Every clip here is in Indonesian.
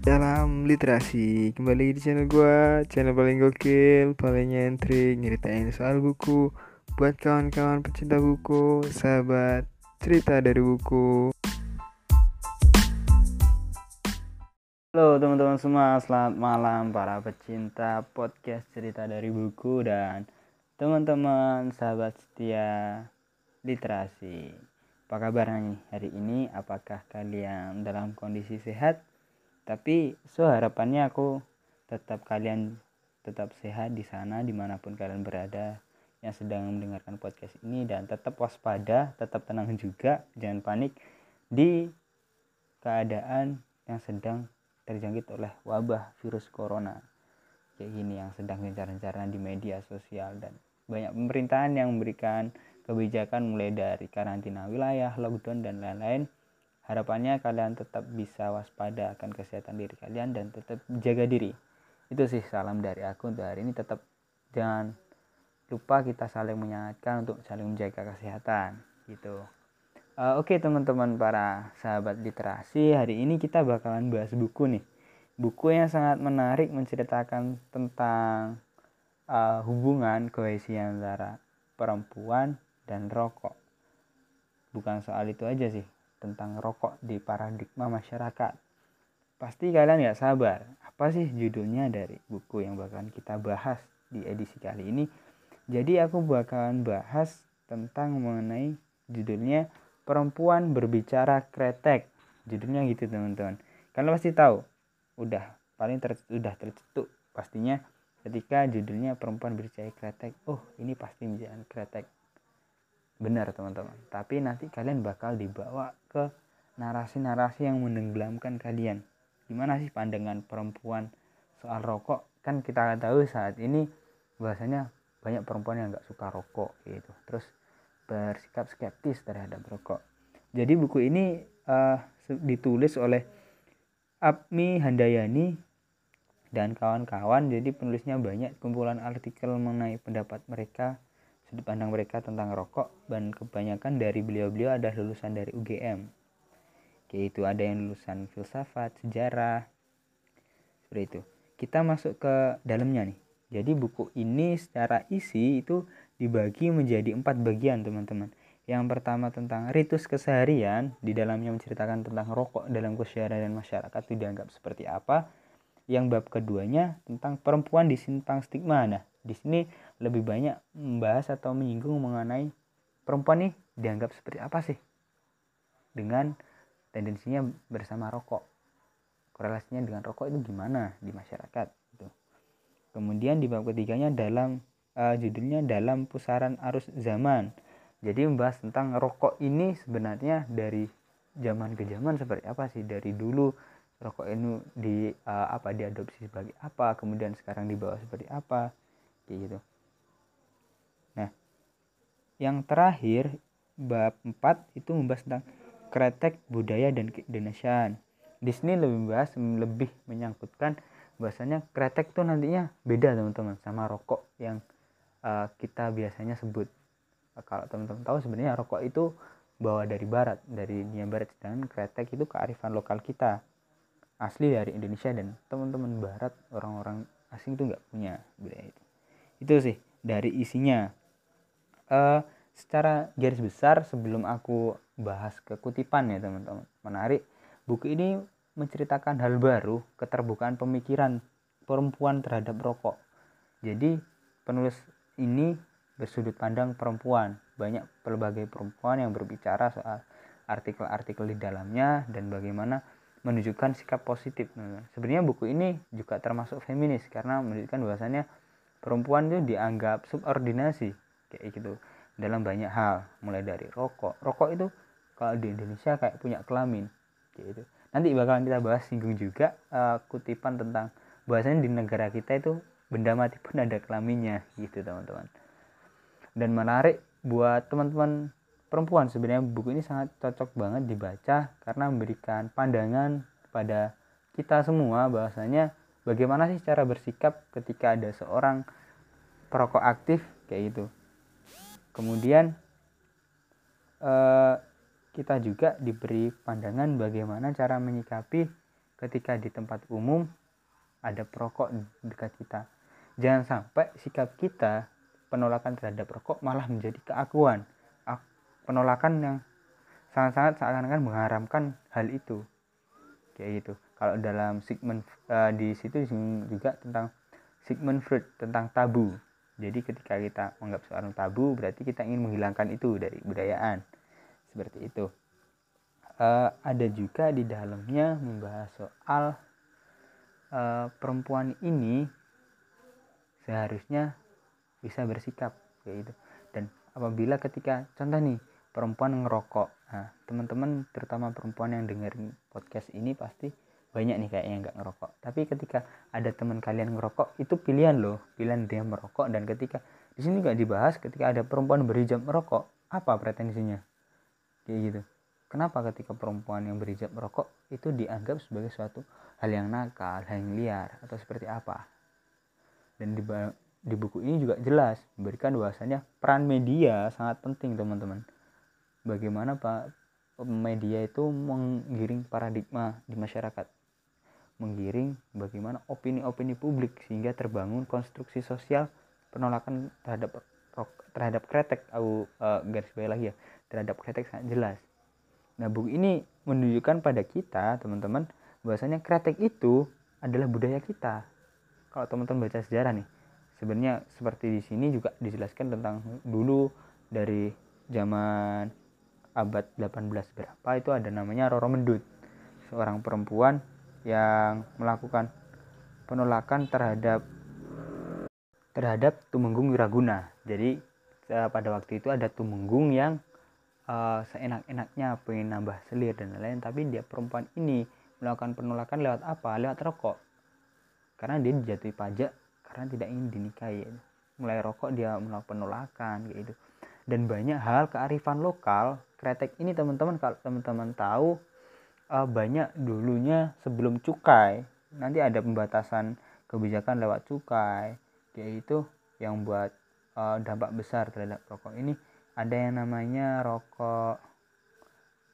dalam literasi kembali di channel gua channel paling gokil paling nyentrik nyeritain soal buku buat kawan-kawan pecinta buku sahabat cerita dari buku Halo teman-teman semua, selamat malam para pecinta podcast cerita dari buku dan teman-teman sahabat setia literasi. Apa kabar nih hari ini? Apakah kalian dalam kondisi sehat? Tapi so harapannya aku tetap kalian tetap sehat di sana di mana pun kalian berada yang sedang mendengarkan podcast ini. Dan tetap waspada, tetap tenang juga, jangan panik di keadaan yang sedang terjangkit oleh wabah virus corona. Kayak gini yang sedang gencar-gencarnya di media sosial. Dan banyak pemerintahan yang memberikan kebijakan mulai dari karantina wilayah, lockdown dan lain-lain. Harapannya kalian tetap bisa waspada akan kesehatan diri kalian dan tetap jaga diri. Itu sih salam dari aku untuk hari ini tetap jangan lupa kita saling menyehatkan untuk saling menjaga kesehatan gitu. Uh, Oke okay, teman-teman para sahabat literasi, hari ini kita bakalan bahas buku nih. Buku yang sangat menarik menceritakan tentang uh, hubungan kohesi antara perempuan dan rokok. Bukan soal itu aja sih, tentang rokok di paradigma masyarakat. Pasti kalian nggak sabar, apa sih judulnya dari buku yang bakalan kita bahas di edisi kali ini. Jadi aku bakalan bahas tentang mengenai judulnya perempuan berbicara kretek. Judulnya gitu teman-teman. Kalian pasti tahu. Udah paling ter, udah tercetuk pastinya ketika judulnya perempuan berbicara kretek. Oh ini pasti menjadi kretek benar teman-teman. Tapi nanti kalian bakal dibawa ke narasi-narasi yang menenggelamkan kalian. Gimana sih pandangan perempuan soal rokok? Kan kita tahu saat ini bahasanya banyak perempuan yang nggak suka rokok gitu. Terus bersikap skeptis terhadap rokok. Jadi buku ini uh, ditulis oleh Abmi Handayani dan kawan-kawan. Jadi penulisnya banyak. Kumpulan artikel mengenai pendapat mereka, sudut pandang mereka tentang rokok dan kebanyakan dari beliau-beliau ada lulusan dari UGM. Yaitu ada yang lulusan filsafat, sejarah, seperti itu. Kita masuk ke dalamnya nih. Jadi buku ini secara isi itu dibagi menjadi empat bagian teman-teman. Yang pertama tentang ritus keseharian, di dalamnya menceritakan tentang rokok dalam keseharian masyarakat itu dianggap seperti apa. Yang bab keduanya tentang perempuan di simpang stigma. Nah, di sini lebih banyak membahas atau menyinggung mengenai perempuan nih dianggap seperti apa sih dengan tendensinya bersama rokok. Korelasinya dengan rokok itu gimana di masyarakat gitu. Kemudian di bab ketiganya dalam uh, judulnya dalam pusaran arus zaman. Jadi membahas tentang rokok ini sebenarnya dari zaman ke zaman seperti apa sih dari dulu rokok ini di uh, apa diadopsi sebagai apa kemudian sekarang dibawa seperti apa kayak gitu. Yang terakhir bab 4 itu membahas tentang kretek budaya dan keindonesiaan. Di sini lebih membahas lebih menyangkutkan bahasanya kretek tuh nantinya beda teman-teman sama rokok yang uh, kita biasanya sebut. Uh, kalau teman-teman tahu sebenarnya rokok itu bawa dari barat dari dunia barat dan kretek itu kearifan lokal kita asli dari Indonesia dan teman-teman barat orang-orang asing itu nggak punya budaya itu. Itu sih dari isinya uh, secara garis besar sebelum aku bahas ke kutipan ya teman-teman menarik buku ini menceritakan hal baru keterbukaan pemikiran perempuan terhadap rokok jadi penulis ini bersudut pandang perempuan. Banyak berbagai perempuan yang berbicara soal artikel-artikel di dalamnya dan bagaimana menunjukkan sikap positif. sebenarnya buku ini juga termasuk feminis karena menunjukkan bahwasannya perempuan itu dianggap subordinasi kayak gitu dalam banyak hal, mulai dari rokok. Rokok itu kalau di Indonesia kayak punya kelamin gitu. Nanti bakalan kita bahas singgung juga uh, kutipan tentang bahasanya di negara kita itu benda mati pun ada kelaminnya gitu teman-teman dan menarik buat teman-teman perempuan sebenarnya buku ini sangat cocok banget dibaca karena memberikan pandangan pada kita semua bahwasanya bagaimana sih cara bersikap ketika ada seorang perokok aktif kayak gitu kemudian eh, kita juga diberi pandangan bagaimana cara menyikapi ketika di tempat umum ada perokok dekat kita. Jangan sampai sikap kita penolakan terhadap rokok malah menjadi keakuan. Penolakan yang sangat-sangat seakan-akan mengharamkan hal itu. Kayak gitu. Kalau dalam Sigmund uh, di situ juga tentang Sigmund Freud tentang tabu jadi ketika kita menganggap seorang tabu berarti kita ingin menghilangkan itu dari budayaan seperti itu. Uh, ada juga di dalamnya membahas soal uh, perempuan ini seharusnya bisa bersikap kayak gitu. Dan apabila ketika contoh nih perempuan ngerokok. Nah teman-teman terutama perempuan yang dengerin podcast ini pasti banyak nih kayaknya nggak ngerokok. Tapi ketika ada teman kalian ngerokok itu pilihan loh. Pilihan dia merokok dan ketika di sini nggak dibahas ketika ada perempuan berhijab merokok apa pretensinya? Kayak gitu. Kenapa ketika perempuan yang berhijab merokok itu dianggap sebagai suatu hal yang nakal hal yang liar atau seperti apa? Dan di, di buku ini juga jelas memberikan bahwasanya peran media sangat penting teman-teman. Bagaimana pak media itu menggiring paradigma di masyarakat menggiring bagaimana opini-opini publik sehingga terbangun konstruksi sosial penolakan terhadap terhadap kretek. Aku uh, garis bawah lagi ya terhadap kretek sangat jelas. Nah buku ini menunjukkan pada kita teman-teman bahwasanya kretek itu adalah budaya kita. Kalau teman-teman baca sejarah nih sebenarnya seperti di sini juga dijelaskan tentang dulu dari zaman abad 18 berapa itu ada namanya Roro Mendut seorang perempuan yang melakukan penolakan terhadap terhadap Tumenggung Wiraguna. Jadi uh, pada waktu itu ada Tumenggung yang uh, seenak-enaknya pengen nambah selir dan lain-lain, tapi dia perempuan ini melakukan penolakan lewat apa? Lewat rokok. Karena dia dijatuhi pajak karena tidak ingin dinikahi. Mulai rokok dia melakukan penolakan gitu. Dan banyak hal kearifan lokal kretek ini teman-teman kalau teman-teman tahu uh, banyak dulunya sebelum cukai. Nanti ada pembatasan kebijakan lewat cukai yaitu yang buat uh, dampak besar terhadap rokok. Ini ada yang namanya rokok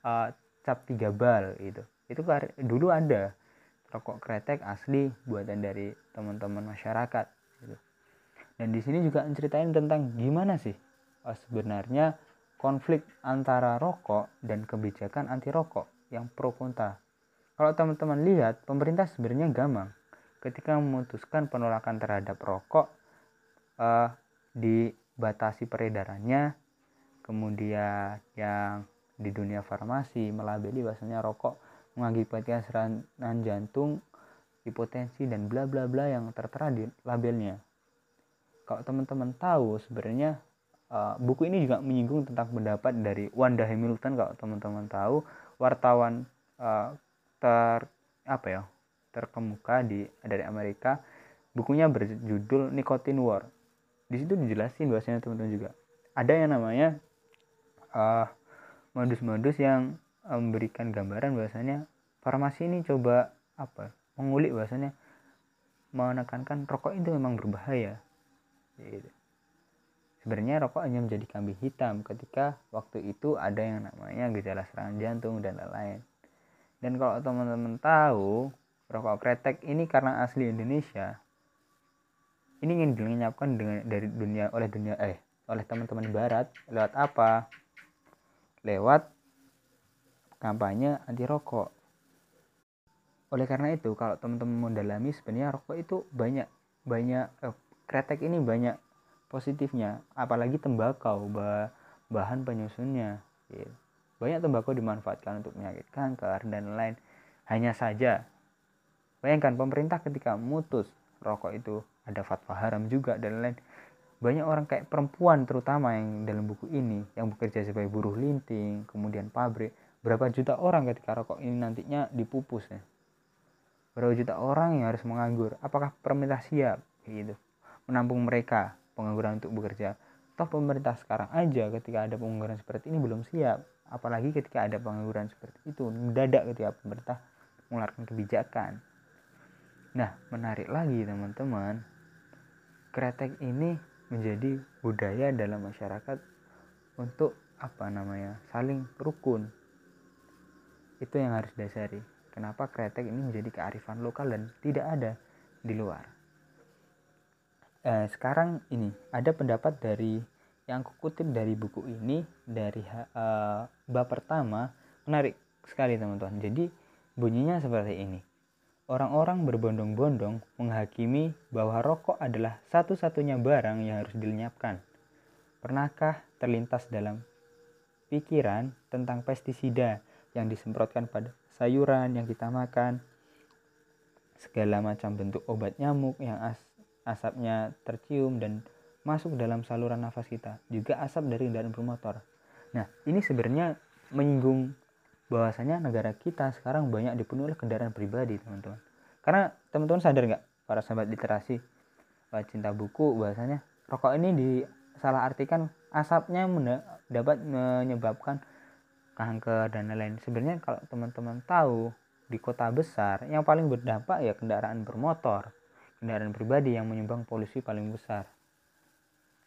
uh, cap tiga bal itu itu dulu ada rokok kretek asli buatan dari teman-teman masyarakat gitu. dan di sini juga ceritain tentang gimana sih uh, sebenarnya konflik antara rokok dan kebijakan anti rokok yang pro kontra. Kalau teman-teman lihat, pemerintah sebenarnya gampang ketika memutuskan penolakan terhadap rokok uh, dibatasi peredarannya, kemudian yang di dunia farmasi melabeli bahasanya rokok mengakibatkan serangan jantung, hipotensi dan bla bla bla yang tertera di labelnya. Kalau teman-teman tahu sebenarnya uh, buku ini juga menyinggung tentang pendapat dari Wanda Hamilton kalau teman-teman tahu wartawan uh, ter apa ya terkemuka di dari Amerika bukunya berjudul Nicotine War. Di situ dijelasin bahwasanya teman-teman juga ada yang namanya uh, modus-modus yang memberikan gambaran bahwasanya farmasi ini coba apa mengulik bahwasanya menekankan rokok itu memang berbahaya. Gitu Sebenarnya rokok hanya menjadi kambing hitam ketika waktu itu ada yang namanya gejala serangan jantung dan lain-lain. Dan kalau teman-teman tahu, rokok kretek ini karena asli Indonesia, ini ingin dilenyapkan dengan dari dunia oleh dunia eh oleh teman-teman barat lewat apa? Lewat kampanye anti rokok. Oleh karena itu, kalau teman-teman mendalami sebenarnya rokok itu banyak banyak eh, kretek ini banyak positifnya apalagi tembakau bahan penyusunnya gitu. banyak tembakau dimanfaatkan untuk penyakit kanker dan lain hanya saja bayangkan pemerintah ketika memutus rokok itu ada fatwa haram juga dan lain banyak orang kayak perempuan terutama yang dalam buku ini yang bekerja sebagai buruh linting kemudian pabrik berapa juta orang ketika rokok ini nantinya dipupus ya. Berapa juta orang yang harus menganggur? Apakah pemerintah siap? Gitu. Menampung mereka pengangguran untuk bekerja. Toh pemerintah sekarang aja ketika ada pengangguran seperti ini belum siap. Apalagi ketika ada pengangguran seperti itu mendadak ketika pemerintah mengeluarkan kebijakan. Nah menarik lagi teman-teman. Kretek ini menjadi budaya dalam masyarakat untuk apa namanya saling rukun. Itu yang harus dasari kenapa kretek ini menjadi kearifan lokal dan tidak ada di luar eh, sekarang ini ada pendapat dari yang aku kutip dari buku ini dari uh, bab pertama menarik sekali teman-teman. Jadi bunyinya seperti ini. Orang-orang berbondong-bondong menghakimi bahwa rokok adalah satu-satunya barang yang harus dilenyapkan. Pernahkah terlintas dalam pikiran tentang pestisida yang disemprotkan pada sayuran yang kita makan segala macam bentuk obat nyamuk yang as asapnya tercium dan masuk dalam saluran nafas kita, juga asap dari kendaraan bermotor. Nah, ini sebenarnya menyinggung bahwasanya negara kita sekarang banyak dipenuhi oleh kendaraan pribadi, teman-teman. Karena teman-teman sadar nggak, para sahabat literasi, cinta buku, bahwasanya rokok ini disalah artikan asapnya dapat menyebabkan kanker dan lain-lain. Sebenarnya kalau teman-teman tahu di kota besar yang paling berdampak ya kendaraan bermotor, kendaraan pribadi yang menyumbang polusi paling besar.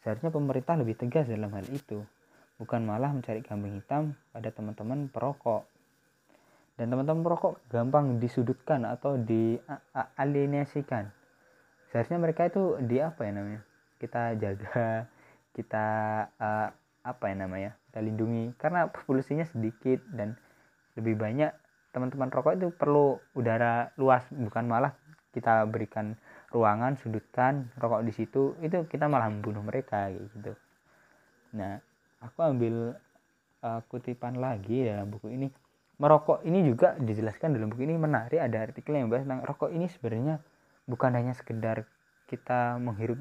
Seharusnya pemerintah lebih tegas dalam hal itu, bukan malah mencari kambing hitam pada teman-teman perokok. Dan teman-teman perokok gampang disudutkan atau dialienasikan. Seharusnya mereka itu di apa ya namanya? Kita jaga, kita uh, apa ya namanya? Kita lindungi karena polusinya sedikit dan lebih banyak teman-teman rokok itu perlu udara luas bukan malah kita berikan ruangan sudutkan rokok di situ itu kita malah membunuh mereka gitu. Nah aku ambil uh, kutipan lagi dalam buku ini. Merokok ini juga dijelaskan dalam buku ini menarik ada artikel yang bahas tentang rokok ini sebenarnya bukan hanya sekedar kita menghirup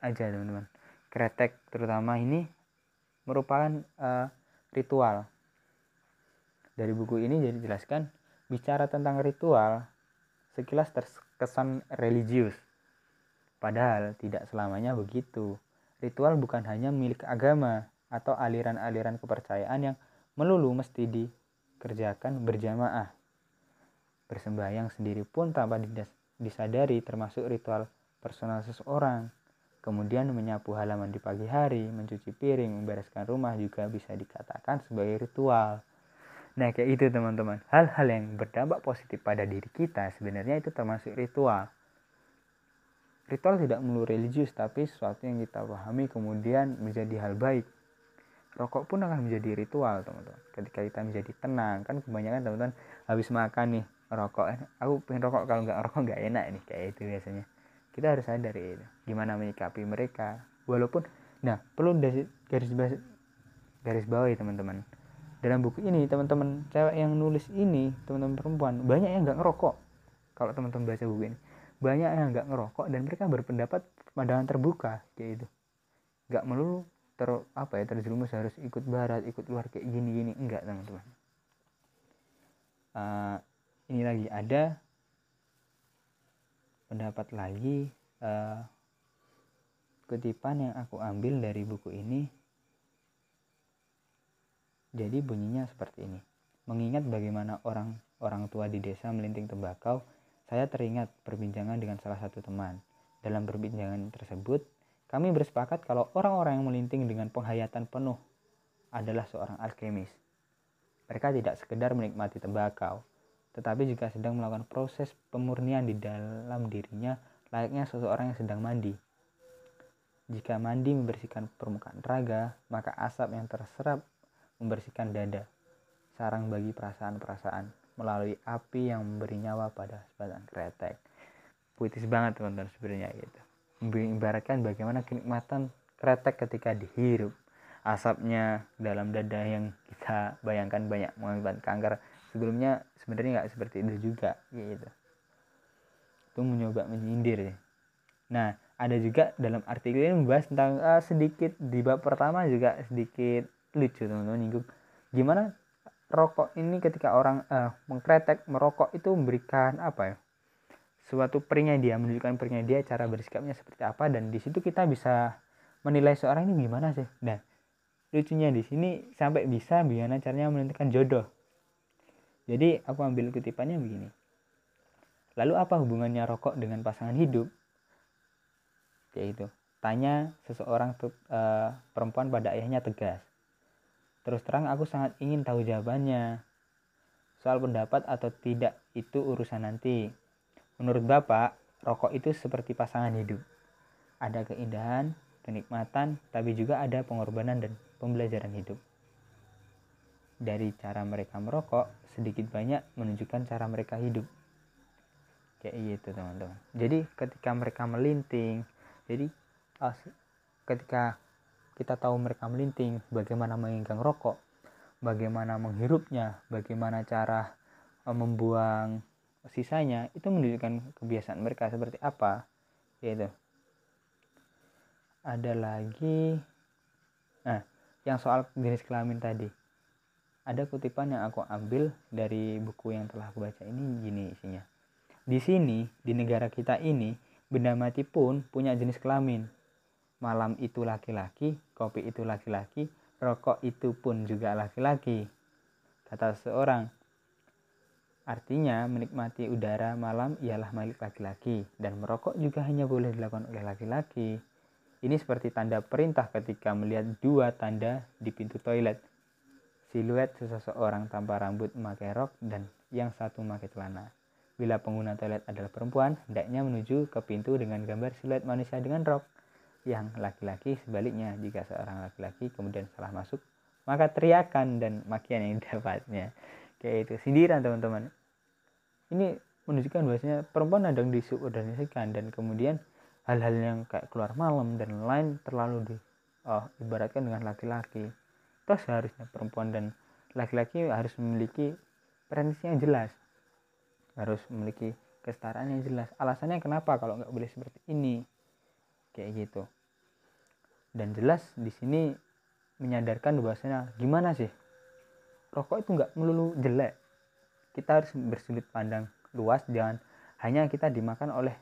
aja teman-teman. Kretek terutama ini merupakan uh, ritual. Dari buku ini jadi jelaskan bicara tentang ritual sekilas terkesan religius. Padahal tidak selamanya begitu. Ritual bukan hanya milik agama atau aliran-aliran kepercayaan yang melulu mesti dikerjakan berjamaah. Bersembahyang sendiri pun tanpa disadari termasuk ritual personal seseorang. Kemudian menyapu halaman di pagi hari, mencuci piring, membereskan rumah juga bisa dikatakan sebagai ritual. Nah kayak itu teman-teman. Hal-hal yang berdampak positif pada diri kita sebenarnya itu termasuk ritual. Ritual tidak melulu religius tapi sesuatu yang kita pahami kemudian menjadi hal baik. Rokok pun akan menjadi ritual teman-teman. Ketika kita menjadi tenang kan kebanyakan teman-teman habis makan nih rokok. Eh, aku pengen rokok kalau nggak rokok nggak enak nih kayak itu biasanya. Kita harus sadar itu. Gimana menyikapi mereka. Walaupun nah perlu garis garis bawahi teman-teman dalam buku ini teman-teman cewek yang nulis ini teman-teman perempuan banyak yang nggak ngerokok. Kalau teman-teman baca buku ini banyak yang nggak ngerokok dan mereka berpendapat pandangan terbuka kayak itu nggak melulu ter apa ya terjerumus harus ikut barat ikut luar kayak gini gini enggak teman-teman. Uh, ini lagi ada pendapat lagi uh, kutipan yang aku ambil dari buku ini jadi bunyinya seperti ini. Mengingat bagaimana orang orang tua di desa melinting tembakau, saya teringat perbincangan dengan salah satu teman. Dalam perbincangan tersebut, kami bersepakat kalau orang-orang yang melinting dengan penghayatan penuh adalah seorang alkemis. Mereka tidak sekedar menikmati tembakau, tetapi juga sedang melakukan proses pemurnian di dalam dirinya layaknya seseorang yang sedang mandi. Jika mandi membersihkan permukaan raga, maka asap yang terserap membersihkan dada, sarang bagi perasaan-perasaan melalui api yang memberi nyawa pada sebatang kretek. Puitis banget teman-teman sebenarnya gitu. Ibaratkan bagaimana kenikmatan kretek ketika dihirup. Asapnya dalam dada yang kita bayangkan banyak mengakibatkan kanker. Sebelumnya sebenarnya nggak seperti itu juga gitu. Itu mencoba menyindir ya. Nah, ada juga dalam artikel ini membahas tentang uh, sedikit di bab pertama juga sedikit lucu teman-teman. Gimana rokok ini ketika orang uh, mengkretek merokok itu memberikan apa ya suatu perinya dia menunjukkan perinya dia cara bersikapnya seperti apa dan di situ kita bisa menilai seorang ini gimana sih. Nah lucunya di sini sampai bisa bagaimana caranya menentukan jodoh. Jadi aku ambil kutipannya begini. Lalu apa hubungannya rokok dengan pasangan hidup? Kayak itu tanya seseorang uh, perempuan pada ayahnya tegas Terus terang aku sangat ingin tahu jawabannya. Soal pendapat atau tidak itu urusan nanti. Menurut Bapak, rokok itu seperti pasangan hidup. Ada keindahan, kenikmatan, tapi juga ada pengorbanan dan pembelajaran hidup. Dari cara mereka merokok, sedikit banyak menunjukkan cara mereka hidup. Kayak gitu teman-teman. Jadi ketika mereka melinting, jadi ketika kita tahu mereka melinting, bagaimana menginggang rokok, bagaimana menghirupnya, bagaimana cara e, membuang sisanya, itu menunjukkan kebiasaan mereka seperti apa. Gitu. Ada lagi Nah, yang soal jenis kelamin tadi. Ada kutipan yang aku ambil dari buku yang telah aku baca ini gini isinya. Di sini, di negara kita ini, benda mati pun punya jenis kelamin. Malam itu laki-laki, kopi itu laki-laki, rokok itu pun juga laki-laki. Kata seseorang, artinya menikmati udara malam ialah milik laki-laki dan merokok juga hanya boleh dilakukan oleh laki-laki. Ini seperti tanda perintah ketika melihat dua tanda di pintu toilet. Siluet seseorang tanpa rambut memakai rok dan yang satu memakai celana. Bila pengguna toilet adalah perempuan, hendaknya menuju ke pintu dengan gambar siluet manusia dengan rok yang laki-laki sebaliknya. Jika seorang laki-laki kemudian salah masuk maka teriakan dan makian yang didapatnya kayak itu sindiran teman-teman. Ini menunjukkan bahwasanya perempuan sedang disubordinasikan dan kemudian hal-hal yang kayak keluar malam dan lain terlalu di oh, ibaratkan dengan laki-laki. Terus seharusnya perempuan dan laki-laki harus memiliki prinsip yang jelas. Harus memiliki kesetaraan yang jelas. Alasannya kenapa kalau nggak boleh seperti ini? Kayak gitu dan jelas di sini menyadarkan bahwasanya gimana sih? Rokok itu nggak melulu jelek. Kita harus bersudut pandang luas jangan hanya kita dimakan oleh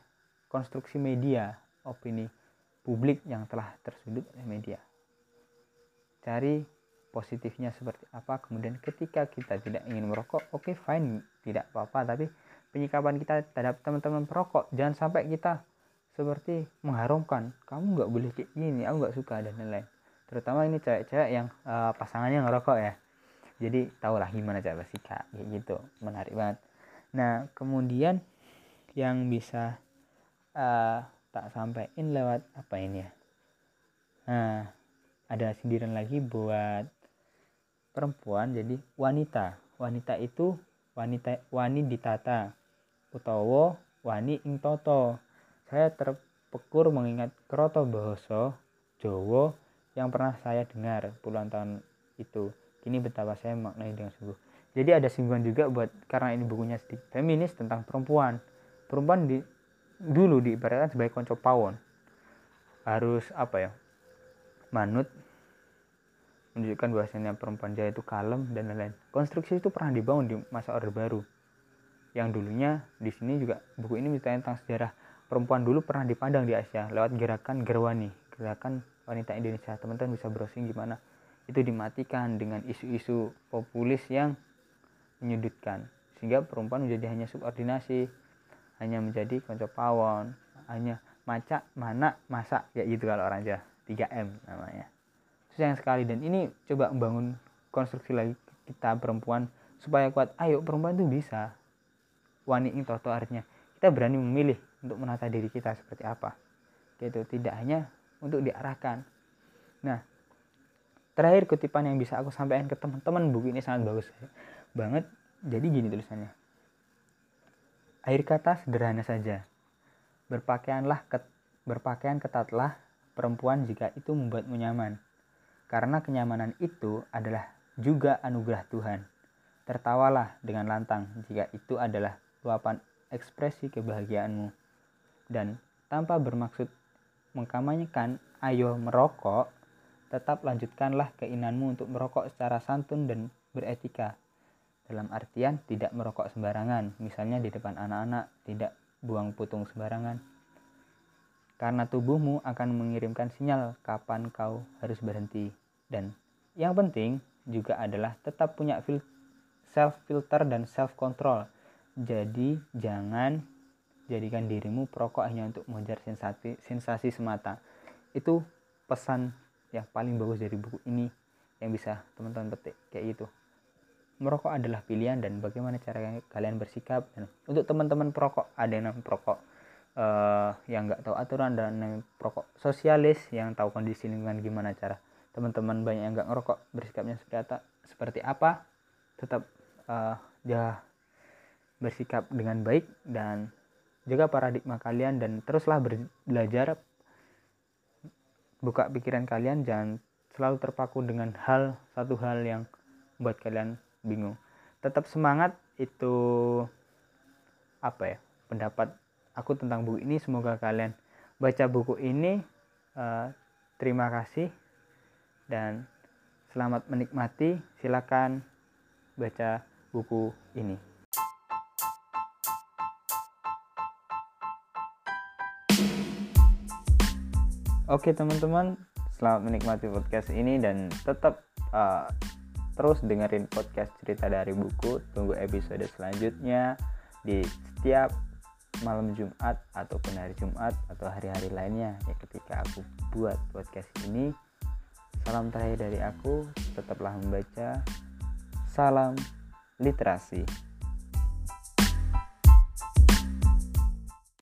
konstruksi media opini publik yang telah tersudut oleh media. Cari positifnya seperti apa kemudian ketika kita tidak ingin merokok oke okay, fine tidak apa-apa. Tapi penyikapan kita terhadap teman-teman perokok jangan sampai kita seperti mengharumkan kamu nggak boleh kayak gini aku nggak suka dan lain-lain. Terutama ini cewek-cewek yang uh, pasangannya ngerokok ya. Jadi tahulah gimana cara bersikap kayak gitu. Menarik banget. Nah kemudian yang bisa uh, tak sampaikan lewat apa ini ya? Nah ada sindiran lagi buat perempuan jadi wanita. Wanita itu wanita wani ditata. Utawa wani ing toto saya terpekur mengingat kroto bahasa Jawa yang pernah saya dengar puluhan tahun itu. Kini betapa saya maknai dengan sungguh. Jadi ada singgungan juga buat karena ini bukunya sedikit feminis tentang perempuan. Perempuan di dulu diibaratkan sebagai konco pawon. Harus apa ya? Manut menunjukkan bahwasanya perempuan jaya itu kalem dan lain-lain. Konstruksi itu pernah dibangun di masa Orde Baru. Yang dulunya di sini juga buku ini menceritakan tentang sejarah perempuan dulu pernah dipandang di Asia lewat gerakan Gerwani, gerakan wanita Indonesia. Teman-teman bisa browsing gimana itu dimatikan dengan isu-isu populis yang menyudutkan sehingga perempuan menjadi hanya subordinasi hanya menjadi konco pawon hanya maca mana masak ya gitu kalau orang Jawa. 3M namanya. Sayang sekali. Dan ini coba membangun konstruksi lagi kita perempuan supaya kuat. Ayo perempuan itu bisa. Wanita itu artinya kita berani memilih untuk menata diri kita seperti apa. Gitu. Tidak hanya untuk diarahkan. Nah terakhir kutipan yang bisa aku sampaikan ke teman-teman buku ini sangat bagus banget. Jadi gini tulisannya. Akhir kata sederhana saja. Berpakaianlah ket, berpakaian ketatlah perempuan jika itu membuatmu nyaman. Karena kenyamanan itu adalah juga anugerah Tuhan. Tertawalah dengan lantang jika itu adalah luapan ekspresi kebahagiaanmu dan tanpa bermaksud mengkampanyekan ayo merokok, tetap lanjutkanlah keinginanmu untuk merokok secara santun dan beretika. Dalam artian tidak merokok sembarangan, misalnya di depan anak-anak, tidak buang putung sembarangan. Karena tubuhmu akan mengirimkan sinyal kapan kau harus berhenti. Dan yang penting juga adalah tetap punya self filter dan self control. Jadi jangan jadikan dirimu perokok hanya untuk mengejar sensasi, sensasi semata. Itu pesan yang paling bagus dari buku ini yang bisa teman-teman petik kayak gitu. merokok adalah pilihan dan bagaimana cara kalian bersikap dan untuk teman-teman perokok ada yang perokok uh, yang nggak tahu aturan dan yang perokok sosialis yang tahu kondisi lingkungan gimana cara teman-teman banyak yang nggak ngerokok bersikapnya seperti apa seperti apa tetap uh, dia bersikap dengan baik dan jaga paradigma kalian dan teruslah belajar buka pikiran kalian. Jangan selalu terpaku dengan hal satu hal yang membuat kalian bingung. Tetap semangat itu apa ya pendapat aku tentang buku ini. Semoga kalian baca buku ini uh, terima kasih dan selamat menikmati. Silakan baca buku ini Oke teman-teman, selamat menikmati podcast ini dan tetap uh, terus dengerin podcast cerita dari buku. Tunggu episode selanjutnya di setiap malam Jumat ataupun hari Jumat atau hari-hari lainnya ya ketika aku buat podcast ini. Salam terakhir dari aku, tetaplah membaca. Salam literasi.